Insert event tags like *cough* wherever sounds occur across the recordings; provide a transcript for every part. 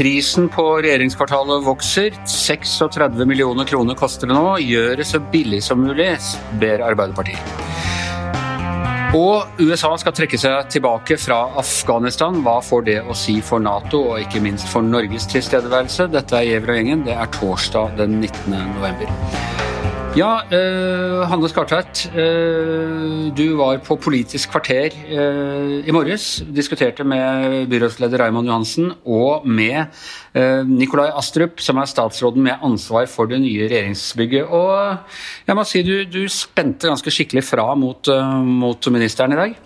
Prisen på regjeringskvartalet vokser. 36 millioner kroner koster det nå. Gjør det så billig som mulig, ber Arbeiderpartiet. Og USA skal trekke seg tilbake fra Afghanistan. Hva får det å si for Nato, og ikke minst for Norges tilstedeværelse? Dette er Gjever og gjengen. Det er torsdag den 19. november. Ja, eh, Hanne Skartveit. Eh, du var på Politisk kvarter eh, i morges. Diskuterte med byrådsleder Raymond Johansen og med eh, Nikolai Astrup, som er statsråden med ansvar for det nye regjeringsbygget. Og jeg må si du, du spente ganske skikkelig fra mot, uh, mot ministeren i dag?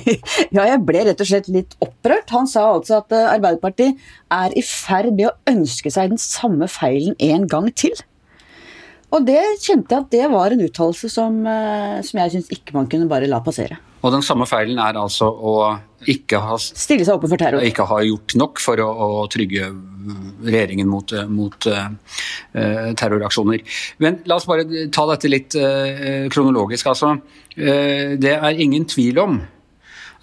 *laughs* ja, jeg ble rett og slett litt opprørt. Han sa altså at eh, Arbeiderpartiet er i ferd med å ønske seg den samme feilen en gang til. Og det kjente jeg at det var en uttalelse som, eh, som jeg syns ikke man kunne bare la passere. Og den samme feilen er altså å ikke ha Stille seg åpen for terror. Ikke ha gjort nok for å, å trygge regjeringen mot, mot uh, terroraksjoner. Men la oss bare ta dette litt uh, kronologisk. Altså, uh, det er ingen tvil om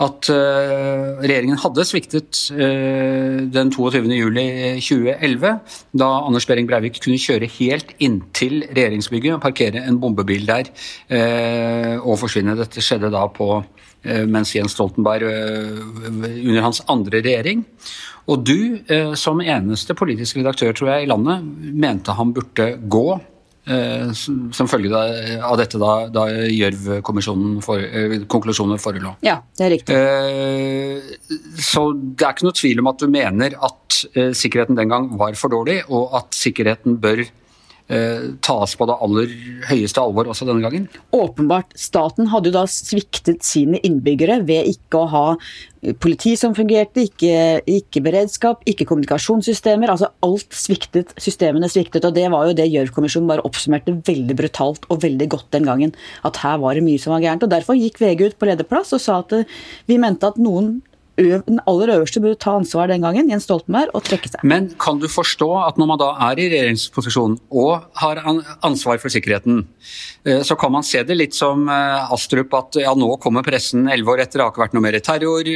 at uh, regjeringen hadde sviktet uh, den 22.07.2011, da Anders Behring Breivik kunne kjøre helt inntil regjeringsbygget og parkere en bombebil der uh, og forsvinne. Dette skjedde da på mens Jens Stoltenberg under hans andre regjering. Og du, som eneste politisk redaktør tror jeg i landet, mente han burde gå Eh, som følge av dette da, da Gjørv-konklusjonene for, forelå. Ja, det er riktig. Eh, så det er ikke noe tvil om at du mener at eh, sikkerheten den gang var for dårlig, og at sikkerheten bør tas på det aller høyeste alvor også denne gangen? Åpenbart. Staten hadde jo da sviktet sine innbyggere ved ikke å ha politi som fungerte, ikke, ikke, beredskap, ikke kommunikasjonssystemer. altså Alt sviktet. Systemene sviktet. og Det var jo det Gjørv-kommisjonen bare oppsummerte veldig brutalt og veldig godt den gangen. At her var det mye som var gærent. og Derfor gikk VG ut på lederplass og sa at eh, vi mente at noen den aller øverste burde ta ansvar den gangen, Jens Stoltenberg, og trekke seg. Men kan du forstå at når man da er i regjeringsposisjon og har ansvar for sikkerheten, eh, så kan man se det litt som eh, Astrup at ja, nå kommer pressen elleve år etter, det har ikke vært noe mer terror.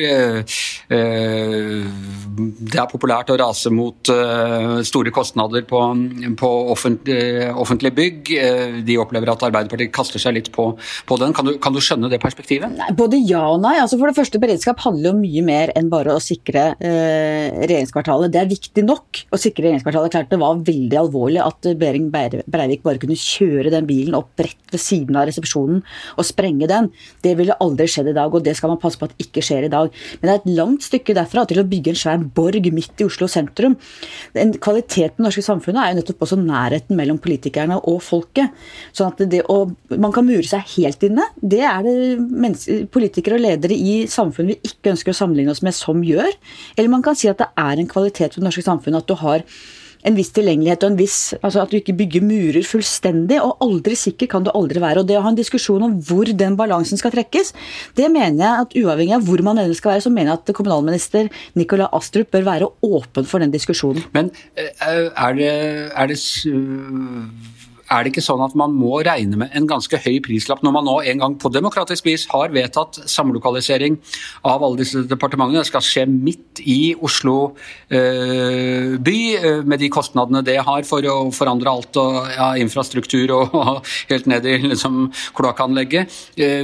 Eh, det er populært å rase mot store kostnader på, på offentlige bygg. De opplever at Arbeiderpartiet kaster seg litt på, på den. Kan du, kan du, skjønne det perspektivet? Nei, både ja og nei. Altså for det første, Beredskap handler jo mye mer enn bare å sikre eh, regjeringskvartalet. Det er viktig nok å sikre regjeringskvartalet. Klart det var veldig alvorlig at Behring Breivik bare kunne kjøre den bilen opp rett ved siden av resepsjonen og sprenge den. Det ville aldri skjedd i dag, og det skal man passe på at ikke skjer i dag. Men det er et langt stykke derfra til å bygge en svær borg midt i Oslo sentrum. En kvaliteten i det norske samfunnet er jo nettopp også nærheten mellom politikerne og folket. Sånn at det å, Man kan mure seg helt inne. Det er det politikere og ledere i samfunnet vi ikke ønsker å sammenligne oss med, som gjør. Eller man kan si at det er en kvalitet for det norske samfunnet at du har en viss tilgjengelighet og en viss Altså at du ikke bygger murer fullstendig. Og aldri sikker kan du aldri være. Og det å ha en diskusjon om hvor den balansen skal trekkes, det mener jeg at uavhengig av hvor man ellers skal være, så mener jeg at kommunalminister Nicolai Astrup bør være åpen for den diskusjonen. Men eh, er det, er det er det ikke sånn at man må regne med en ganske høy prislapp når man nå en gang på demokratisk vis har vedtatt samlokalisering av alle disse departementene? Det skal skje midt i Oslo eh, by, eh, med de kostnadene det har for å forandre alt og ja, infrastruktur og, *laughs* og, helt ned i liksom, kloakkanlegget. Eh,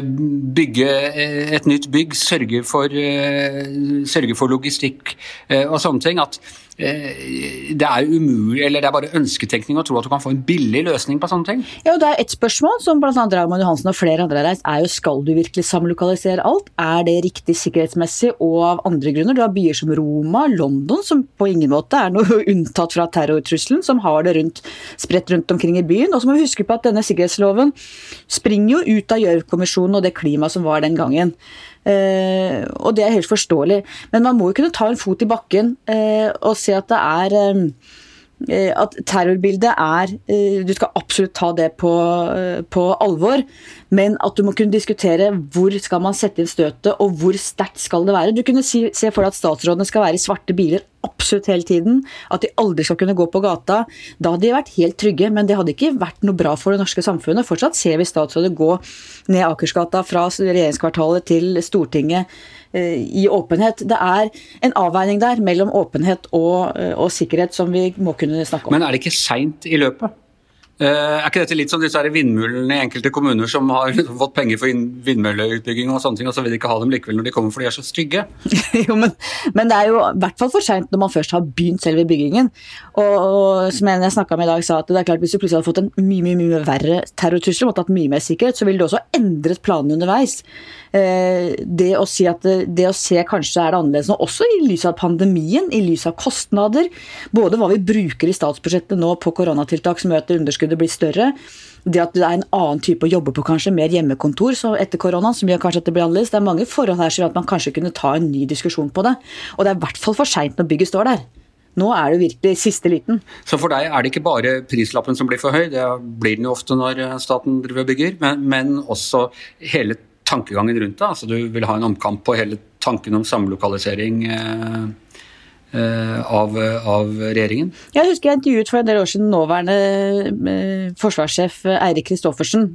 bygge eh, et nytt bygg, sørge for, eh, sørge for logistikk og sånne ting. at det er umulig, eller det er bare ønsketenkning å tro at du kan få en billig løsning på sånne ting. Ja, og Det er ett spørsmål som bl.a. Raymond Johansen og flere andre har reist, er jo skal du virkelig samlokalisere alt? Er det riktig sikkerhetsmessig og av andre grunner? Du har byer som Roma, London, som på ingen måte er noe *laughs* unntatt fra terrortrusselen, som har det rundt, spredt rundt omkring i byen. Og så må vi huske på at denne sikkerhetsloven springer jo ut av Gjørv-kommisjonen og det klimaet som var den gangen. Eh, og det er helt forståelig. Men man må jo kunne ta en fot i bakken eh, og se at det er eh, at terrorbildet er Du skal absolutt ta det på, på, alvor, men at du må kunne diskutere hvor skal man sette inn støtet, og hvor sterkt skal det være. Du kunne si, se for deg at statsrådene skal være i svarte biler absolutt hele tiden, at de aldri skal kunne gå på gata. Da hadde de vært helt trygge, men det hadde ikke vært noe bra for det norske samfunnet. Fortsatt ser vi statsråder gå ned Akersgata fra regjeringskvartalet til Stortinget eh, i åpenhet. Det er en avveining der mellom åpenhet og, eh, og sikkerhet som vi må kunne snakke om. Men er det ikke seint i løpet? Eh, er ikke dette litt som disse vindmøllene i enkelte kommuner som har *laughs* fått penger for vindmølleutbygging og sånne ting, og så vil de ikke ha dem likevel når de kommer for de er så stygge? *laughs* jo, men, men, det er jo i hvert fall for seint når man først har begynt selve byggingen. Og, og som en jeg snakka med i dag sa at det er klart hvis du plutselig hadde fått en mye mye, mye verre terrortrussel, og hatt mye mer sikkerhet, så ville du også endret planene underveis. Eh, det å si at det, å se kanskje er det annerledes nå, også i lys av pandemien, i lys av kostnader, både hva vi bruker i statsbudsjettet nå på koronatiltak som møter at underskuddet blir større, det at det er en annen type å jobbe på, kanskje, mer hjemmekontor etter koronaen, som gjør kanskje at det blir annerledes. Det er mange forhold her som gjør at man kanskje kunne ta en ny diskusjon på det. Og det er i hvert fall for seint når bygget står der. Nå er det virkelig siste liten. Så for deg er det ikke bare prislappen som blir for høy, det blir den jo ofte når staten driver og bygger, men, men også hele tankegangen rundt det. Altså, du vil ha en omkamp på hele tanken om samlokalisering eh, av, av, regjeringen? Jeg husker jeg intervjuet for en del år siden nåværende eh, forsvarssjef Eirik Kristoffersen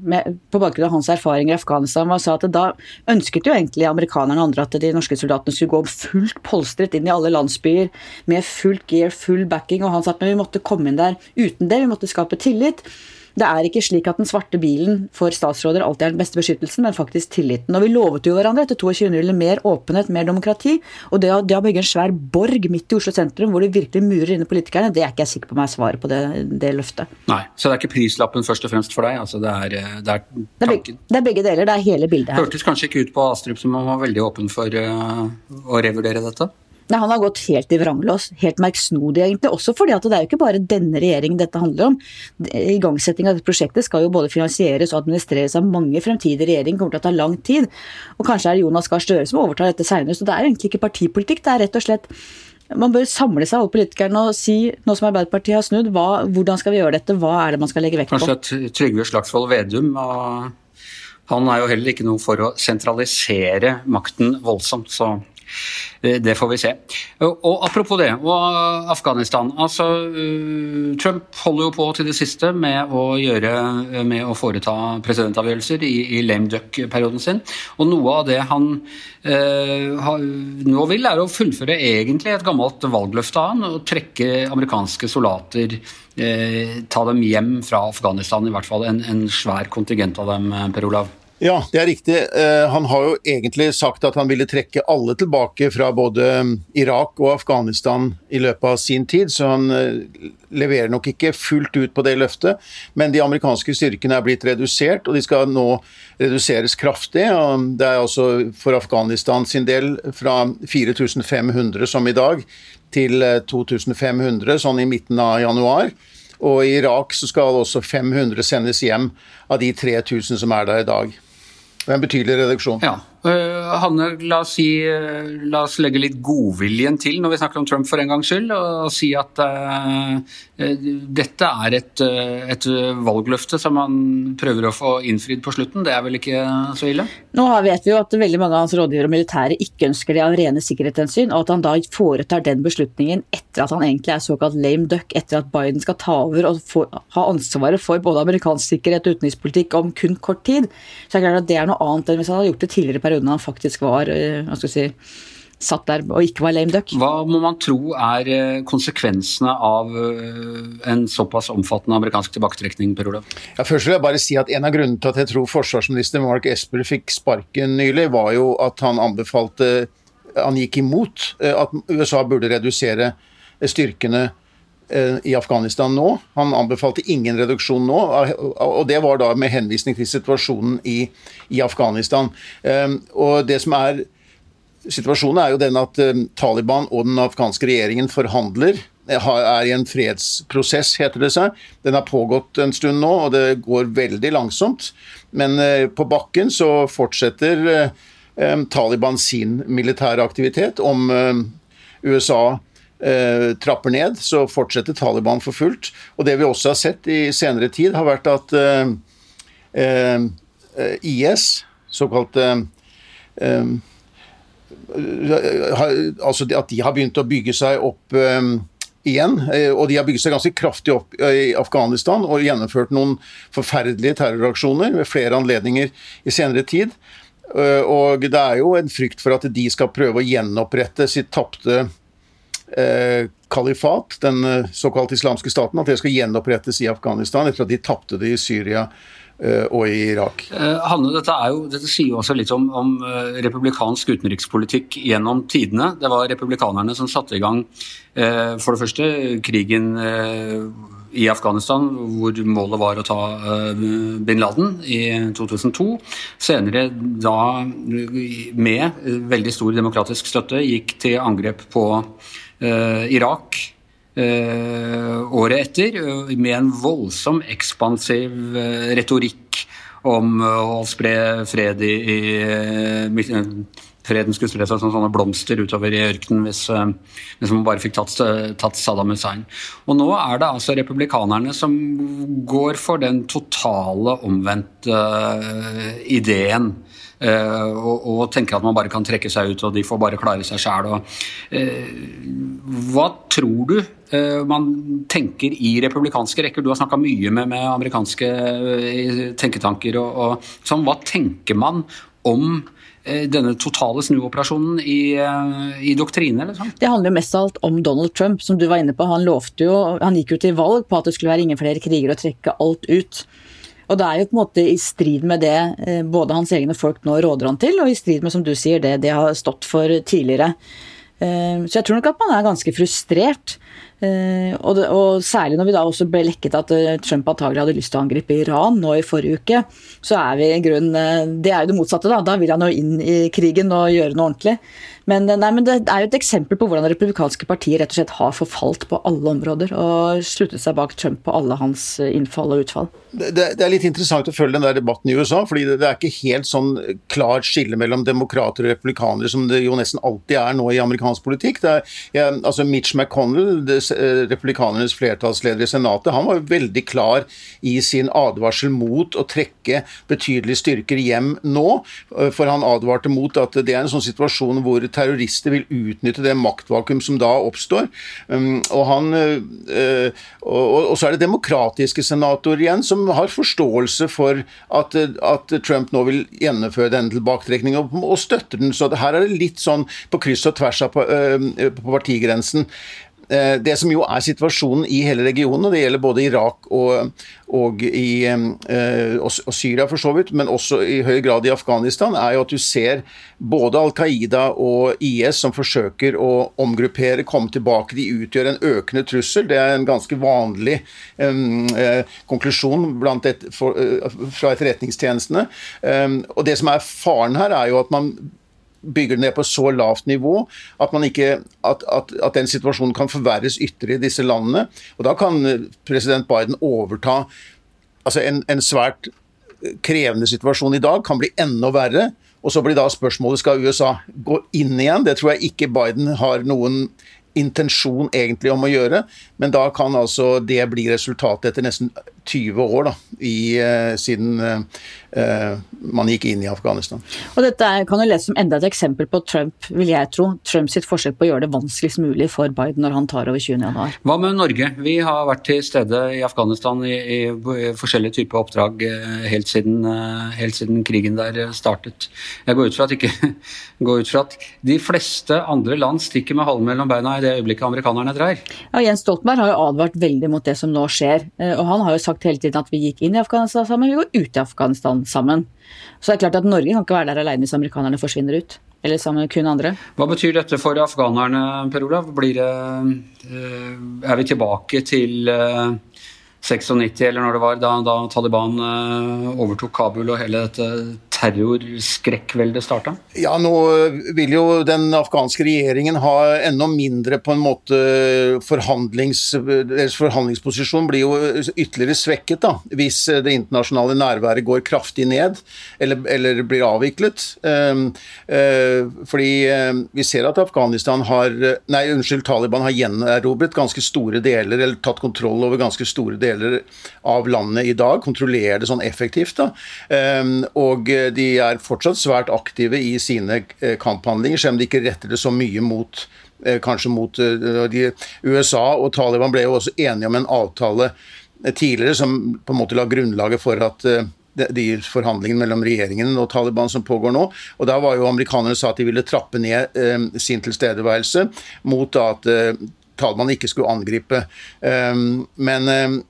på bakgrunn av hans erfaringer i Afghanistan og sa at da ønsket jo egentlig amerikanerne og andre at de norske soldatene skulle gå fullt polstret inn i alle landsbyer med fullt gear, full backing, og han sa at vi måtte komme inn der uten det, vi måtte skape tillit. Det er ikke slik at den svarte bilen for statsråder alltid er den beste beskyttelsen, men faktisk tilliten. Og vi lovet jo hverandre etter 22. juli mer åpenhet, mer demokrati. Og det å, det å, bygge en svær borg midt i Oslo sentrum hvor det virkelig murer inne politikerne, det er ikke jeg sikker på meg svaret på det, det, løftet. Nei, Så det er ikke prislappen først og fremst for deg? altså Det er, det er? Det er, begge, det er begge deler. Det er hele bildet her. Hørtes kanskje ikke ut på Astrup som han var veldig åpen for uh, å revurdere dette? Nei, Han har gått helt i vranglås. Helt merksnodig, egentlig. Også fordi at det er jo ikke bare denne regjeringen dette handler om. Igangsetting av dette prosjektet skal jo både finansieres og administreres av mange fremtidige regjeringer. kommer til å ta lang tid. Og kanskje er det Jonas Gahr Støre som overtar dette seinere. Så det er egentlig ikke partipolitikk. Det er rett og slett man bør samle seg, alle politikerne, og si, nå som Arbeiderpartiet har snudd, hva, hvordan skal vi gjøre dette, hva er det man skal legge vekt på? Kanskje Trygve Slagsvold Vedum. Han er jo heller ikke noe for å sentralisere makten voldsomt, så det får vi se. Og Apropos det, og Afghanistan. altså eh, Trump holder jo på til det siste med å, gjøre, med å foreta presidentavgjørelser i, i lame duck-perioden sin. Og noe av det han eh, nå vil, er å fullføre egentlig et gammelt valgløfte av han, og trekke amerikanske soldater eh, Ta dem hjem fra Afghanistan, i hvert fall en, en svær kontingent av dem, Per Olav. Ja, det er riktig. Eh, han har jo egentlig sagt at han ville trekke alle tilbake fra både mm, Irak og Afghanistan i løpet av sin tid, så han eh, leverer nok ikke fullt ut på det løftet. Men de amerikanske styrkene er blitt redusert, og de skal nå reduseres kraftig. Det er altså for Afghanistan sin del fra 4500 som i dag, til 2500 eh, sånn i midten av januar. Og i Irak så skal også 500 sendes hjem av de 3000 som er der i dag. Det er en betydelig reduksjon. Ja. Uh, Hanne, la oss, si, uh, la oss, legge litt godviljen til når vi snakker om Trump for en gangs skyld, og, og si at uh, dette er et, et, valgløfte som han prøver å få innfridd på slutten. Det er vel ikke så ille? Nå vet vi jo at veldig mange av hans rådgivere og militære ikke ønsker det av rene sikkerhetshensyn, og at han da foretar den beslutningen etter at han egentlig er såkalt lame duck, etter at Biden skal ta over og få, ha ansvaret for både amerikansk sikkerhet og utenrikspolitikk om kun kort tid. Så er det klart at det er noe annet enn hvis han hadde gjort det tidligere perioden han faktisk var eh, hva skal jeg si, satt der og ikke var lame duck. Hva må man tro er eh, konsekvensene av eh, en såpass omfattende amerikansk tilbaketrekning, Per Olav? Ja, først vil jeg bare si at En av grunnene til at jeg tror forsvarsminister Mark Esper fikk sparken nylig, var jo at han anbefalte Han gikk imot at USA burde redusere styrkene i Afghanistan nå. Han anbefalte ingen reduksjon nå, og det var da med henvisning til situasjonen i, i Afghanistan. Ehm, og det som er Situasjonen er jo den at ehm, Taliban og den afghanske regjeringen forhandler er i en fredsprosess, heter det seg. Den har pågått en stund nå, og det går veldig langsomt. Men eh, på bakken så fortsetter Taliban sin militære aktivitet. Om USA eh, trapper ned, så fortsetter Taliban for fullt. Og det vi også har sett i senere tid, har vært at eh, eh IS, såkalt eh, altså At de har begynt å bygge seg opp igjen. Og de har bygget seg ganske kraftig opp i Afghanistan og gjennomført noen forferdelige terroraksjoner ved flere anledninger i senere tid. Og det er jo en frykt for at de skal prøve å gjenopprette sitt tapte eh, kalifat, den eh, såkalt islamske staten, at det skal gjenopprettes i Afghanistan etter at de tapte det i Syria eh, og i Irak. Hanne, dette, jo, dette, sier jo også litt om, om, republikansk utenrikspolitikk gjennom tidene. Det var republikanerne som satte i gang for det første krigen i Afghanistan, hvor målet var å ta bin Laden i 2002. Senere, da med veldig stor demokratisk støtte, gikk til angrep på Irak eh, året etter, eh, med en voldsom ekspansiv retorikk om å spre fred i, i Freden skulle spre seg som sånne blomster utover i ørkenen hvis, hvis, man bare fikk tatt, tatt, Saddam Hussein. Og nå er det altså republikanerne som går for den totale omvendte uh, ideen Uh, og, og, tenker at man bare kan trekke seg ut og de får bare klare seg sjæl. Uh, hva tror du uh, man tenker i republikanske rekker? Du har snakka mye med, med, amerikanske tenketanker. Og, og, sånn, hva tenker man om denne totale snuoperasjonen i, i doktrine? Liksom? Det handler jo mest av alt om Donald Trump, som du var inne på. Han lovte jo, han gikk jo til valg på at det skulle være ingen flere kriger og trekke alt ut. Og det er jo på en måte i strid med det eh, både hans egne folk nå råder han til, og i strid med, som du sier, det de har stått for tidligere. Eh, så jeg tror nok at man er ganske frustrert. Eh, og, det, og, særlig når vi da også ble lekket at Trump antagelig hadde lyst til å angripe Iran nå i forrige uke, så er vi i grunnen Det er jo det motsatte, da. Da vil han jo inn i krigen og gjøre noe ordentlig. Men, nei, men, det er jo et eksempel på hvordan det republikanske partiet rett og slett har forfalt på alle områder og sluttet seg bak Trump på alle hans innfall og utfall. Det, det er litt interessant å følge den der debatten i USA, fordi det, det er ikke helt sånn klart skille mellom demokrater og republikanere som det jo nesten alltid er nå i amerikansk politikk. Er, ja, altså Mitch McConnell, det, eh, republikanernes flertallsleder i Senatet, han var veldig klar i sin advarsel mot å trekke betydelige styrker hjem nå, eh, for han advarte mot at det er en sånn situasjon hvor terrorister vil utnytte det maktvakuum som da oppstår. Um, og, han, uh, og, så er det demokratiske senatorer igjen som har forståelse for at, at Trump nå vil gjennomføre denne tilbaketrekningen, og, og, støtter den. Så her er det litt sånn på kryss og tvers av på, på partigrensen. Eh, det som jo er situasjonen i hele regionen, og det gjelder både Irak og, og, i, eh, og, Syria for så vidt, men også i høy grad i Afghanistan, er jo at du ser både Al Qaida og IS som forsøker å omgruppere, komme tilbake. De utgjør en økende trussel. Det er en ganske vanlig um, uh, konklusjon et, for, uh, fra etterretningstjenestene. Um, og det som er faren her, er jo at man bygger det ned på så lavt nivå at, ikke, at, at, at, den situasjonen kan forverres ytterligere i disse landene. Og Da kan eh, president Biden overta altså en, en svært krevende situasjon i dag, kan bli enda verre. Og så blir da spørsmålet skal USA gå inn igjen. Det tror jeg ikke Biden har noen intensjon egentlig om å gjøre, men da kan altså det bli resultatet etter nesten 20 år da, i, uh, siden man gikk inn i Afghanistan. Og Dette kan jo leses som enda et eksempel på Trump, vil jeg tro. Trumps forsøk på å gjøre det vanskeligst mulig for Biden når han tar over 20.1. Hva med Norge? Vi har vært til stede i Afghanistan i, i, i forskjellige typer oppdrag helt siden, helt siden, krigen der startet. Jeg går ut fra at, ikke, *laughs* går ut fra at de fleste andre land stikker med halen mellom beina i det øyeblikket amerikanerne drar. Ja, Jens Stoltenberg har jo advart veldig mot det som nå skjer. og han har jo sagt sagt hele tiden at vi gikk inn i Afghanistan sammen, vi går ut i Afghanistan sammen. Så det er klart at Norge kan ikke være der alene hvis amerikanerne forsvinner ut. Eller sammen med kun andre. Hva betyr dette for afghanerne, Per Olav? Blir det, eh, er vi tilbake til 96, eh, eller når det var, da, da Taliban eh, overtok Kabul og hele dette terrorskrekkveldet starta? Ja, nå vil jo den afghanske regjeringen ha enda mindre på en måte forhandlings, Deres forhandlingsposisjon blir jo ytterligere svekket da, hvis det internasjonale nærværet går kraftig ned eller, eller blir avviklet. Ehm, eh, fordi eh, vi ser at Afghanistan har Nei, unnskyld, Taliban har gjenerobret ganske store deler, eller tatt kontroll over ganske store deler av landet i dag. Kontrollerer det sånn effektivt. da, ehm, og de er fortsatt svært aktive i sine kamphandlinger, selv om de ikke retter det så mye mot kanskje mot de, USA og Taliban ble jo også enige om en avtale tidligere som på en måte la grunnlaget for at de forhandlingene mellom regjeringen og Taliban som pågår nå. og Da var jo amerikanerne sa at de ville trappe ned eh, sin tilstedeværelse mot at eh, Taliban ikke skulle angripe. Um, men uh,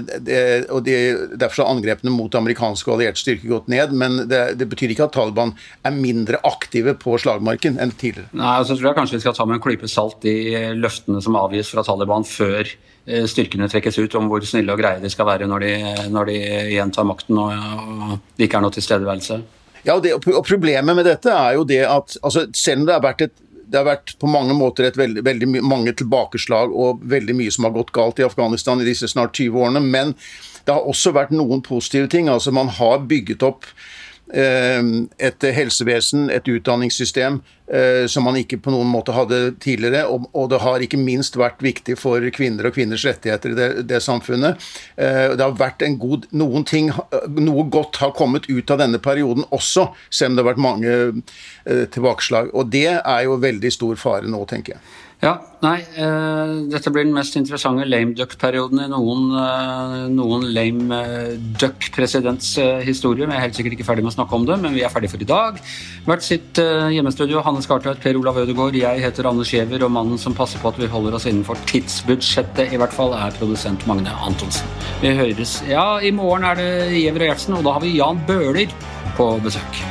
det, og de, Derfor har angrepene mot amerikanske og allierte styrker gått ned. Men det, det, betyr ikke at Taliban er mindre aktive på slagmarken enn tidligere. Nei, altså tror jeg kanskje vi skal ta med en klype salt de løftene som avgis fra Taliban før Eh, styrkene trekkes ut, om hvor snille og greie de skal være når de, når de igjen tar makten og det ikke er noe tilstedeværelse. Ja, og, det, og Problemet med dette er jo det at altså, selv om det har vært et det har vært på mange måter et veldig, veldig mange tilbakeslag og veldig mye som har gått galt i Afghanistan i disse snart 20 årene. Men det har også vært noen positive ting. altså Man har bygget opp et helsevesen, et utdanningssystem eh, som man ikke på noen måte hadde tidligere. Og, det har ikke minst vært viktig for kvinner og kvinners rettigheter i det, det samfunnet. Eh, det har vært en god, noen ting, noe godt har kommet ut av denne perioden også, selv om det har vært mange tilbakeslag. Og det er jo veldig stor fare nå, tenker jeg. Ja, nei, uh, dette blir den mest interessante lame duck-perioden i noen, uh, noen lame uh, duck-presidents historie. Vi er helt sikkert ikke ferdig med å snakke om det, men vi er ferdig for i dag. Hvert sitt hjemmestudio. Hanne Skartveit, Per Olav Ødegaard, jeg heter Anders Giæver, og mannen som passer på at vi holder oss innenfor tidsbudsjettet, i hvert fall, er produsent Magne Antonsen. Vi høres Ja, i morgen er det Giæver og Gjertsen, og da har vi Jan Bøhler på besøk.